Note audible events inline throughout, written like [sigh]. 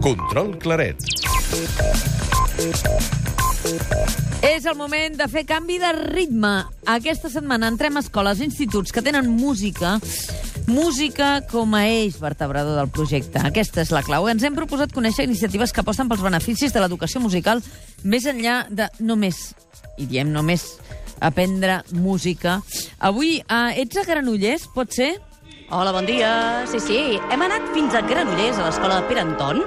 Control Claret. És el moment de fer canvi de ritme. Aquesta setmana entrem a escoles i instituts que tenen música Música com a eix vertebrador del projecte. Aquesta és la clau. Ens hem proposat conèixer iniciatives que aposten pels beneficis de l'educació musical més enllà de només, i diem només, aprendre música. Avui, eh, ets a Granollers, pot ser? Hola, bon dia. Sí, sí, hem anat fins a Granollers, a l'escola Pere Anton.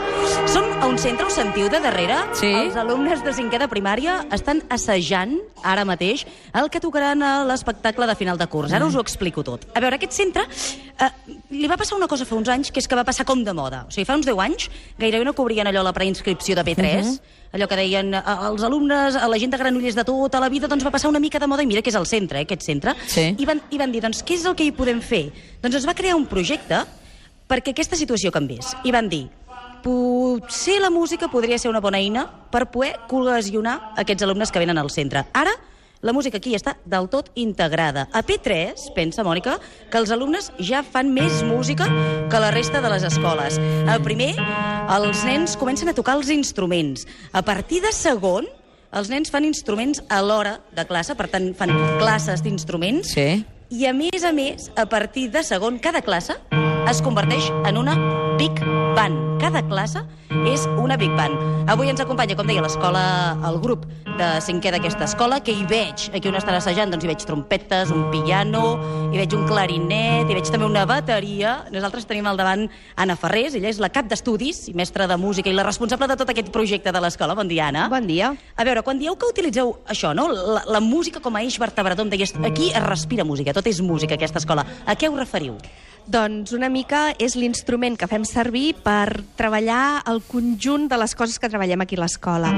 Som a un centre, us sentiu de darrere? Sí. Els alumnes de cinquè de primària estan assajant ara mateix el que tocaran a l'espectacle de final de curs. Ara us ho explico tot. A veure, aquest centre eh, li va passar una cosa fa uns anys, que és que va passar com de moda. O sigui, fa uns 10 anys gairebé no cobrien allò la preinscripció de P3, Mhm. allò que deien eh, els alumnes, a la gent de Granollers de tota la vida, doncs va passar una mica de moda, i mira que és el centre, eh, aquest centre. Sí. I van, I van dir, doncs, què és el que hi podem fer? Doncs es va crear un projecte perquè aquesta situació canviés. I van dir, potser la música podria ser una bona eina per poder cohesionar aquests alumnes que venen al centre. Ara, la música aquí està del tot integrada. A P3, pensa, Mònica, que els alumnes ja fan més música que la resta de les escoles. A primer, els nens comencen a tocar els instruments. A partir de segon, els nens fan instruments a l'hora de classe, per tant, fan classes d'instruments. Sí. I a més a més, a partir de segon, cada classe es converteix en una Big Band. Cada classe és una Big Band. Avui ens acompanya, com deia, l'escola, el grup de cinquè d'aquesta escola, que hi veig, aquí on estan assajant, doncs hi veig trompetes, un piano, hi veig un clarinet, hi veig també una bateria. Nosaltres tenim al davant Anna Ferrés, ella és la cap d'estudis i mestra de música i la responsable de tot aquest projecte de l'escola. Bon dia, Anna. Bon dia. A veure, quan dieu que utilitzeu això, no? la, la música com a eix vertebrador, em deies, aquí es respira música, tot és música, aquesta escola. A què us referiu? Doncs una mica és l'instrument que fem servir per treballar el conjunt de les coses que treballem aquí a l'escola.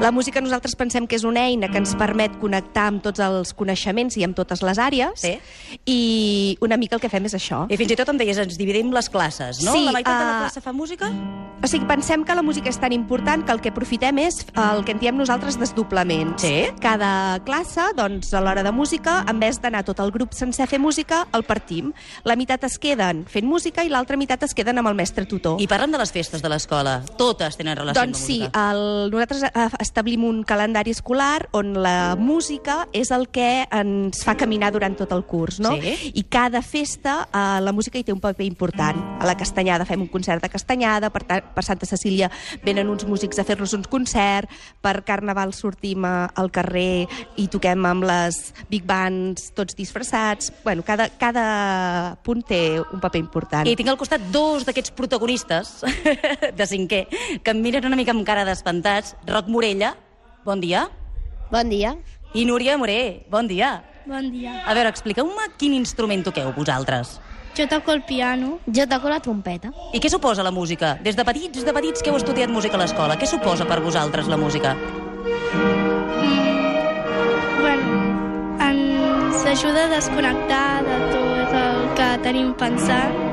La música nosaltres pensem que és una eina que ens permet connectar amb tots els coneixements i amb totes les àrees Sí. i una mica el que fem és això. I fins i tot em deies, ens dividim les classes, no? Sí, la meitat de la eh, classe fa música? O sigui, pensem que la música és tan important que el que aprofitem és el que en diem nosaltres desdoblaments. Sí. Cada classe, doncs, a l'hora de música, en vez d'anar tot el grup sencer a fer música, el partim. La meitat es queden fent música i l'altra meitat es queden amb el mestre tutor. I parlem de les festes de l'escola. Totes tenen relació Doncs amb sí, la música. el, nosaltres eh, establim un calendari escolar on la música és el que ens fa caminar durant tot el curs, no? Sí. I cada festa eh, la música hi té un paper important. A la Castanyada fem un concert de Castanyada, per, per Santa Cecília venen uns músics a fer-nos un concert, per Carnaval sortim a- al carrer i toquem amb les big bands tots disfressats. Bueno, cada, cada punt té un paper important. I tinc al costat dos d'aquests protagonistes [laughs] de cinquè que em miren una mica amb cara d'espantats. Roc Morella, bon dia. Bon dia. I Núria Moré, bon dia. Bon dia. A veure, expliqueu-me quin instrument toqueu vosaltres. Jo toco el piano. Jo toco la trompeta. I què suposa la música? Des de petits, de petits que heu estudiat música a l'escola, què suposa per vosaltres la música? Bueno, ens ajuda a desconnectar de tot el que tenim pensant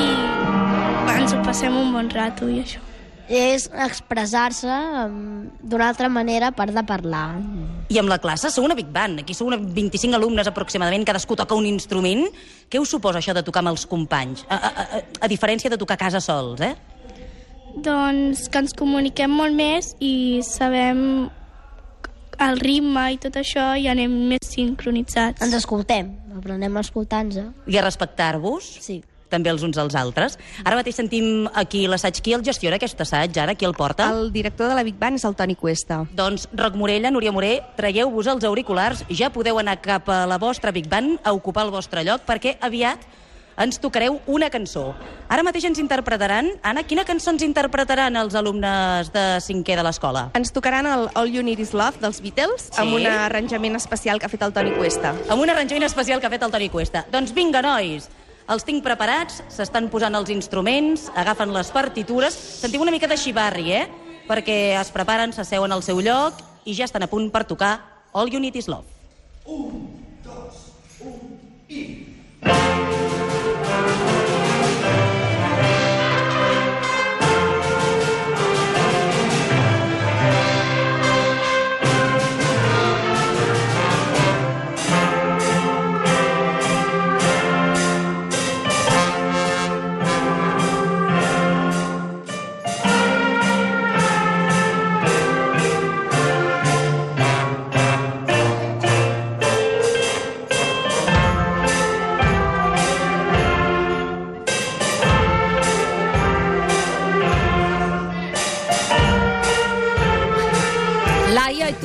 i ens ho passem un bon rato i això. És expressar-se em, d'una altra manera a part de parlar. I amb la classe sou una big band. Aquí sou una 25 alumnes aproximadament, cadascú toca un instrument. Què us suposa això de tocar amb els companys? A, a, a, a diferència de tocar a casa sols, eh? Doncs que ens comuniquem molt més i sabem el ritme i tot això i anem més sincronitzats. Ens escoltem, aprenem a escoltar-nos. I a respectar-vos. Sí. També els uns als altres. Ara mateix sentim aquí l'assaig. Qui el gestiona, aquest assaig, ara? Qui el porta? El director de la Big Band és el Toni Cuesta. Doncs, Roc Morella, Núria Moré, traieu-vos els auriculars, ja podeu anar cap a la vostra Big Band a ocupar el vostre lloc, perquè aviat ens tocareu una cançó. Ara mateix ens interpretaran... Anna, quina cançó ens interpretaran els alumnes de cinquè de l'escola? Ens tocaran el All You Need Is Love dels Beatles Sí. amb un arranjament especial que ha fet el Toni Cuesta. Amb un arranjament especial que ha fet el Toni Cuesta. Doncs vinga, nois, els tinc preparats, s'estan posant els instruments, agafen les partitures, sentiu una mica de xivarri, eh? Perquè es preparen, s'asseuen al seu lloc i ja estan a punt per tocar All You Need Is Love. Laia,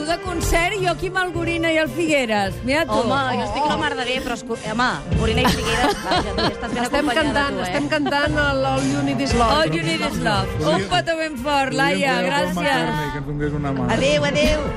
tu de concert i jo aquí amb el Gorina i el Figueres. Mira tu. Home, jo estic la mar de bé, però, escu... home, Corina i Figueres, vaja, tu estàs ben Estem acompanyada, cantant, tu, eh? estem cantant el, el Unity is Love. All you need is love. Un petó ben fort, Laia, gràcies. Que ens donés una mà. Adéu, adéu.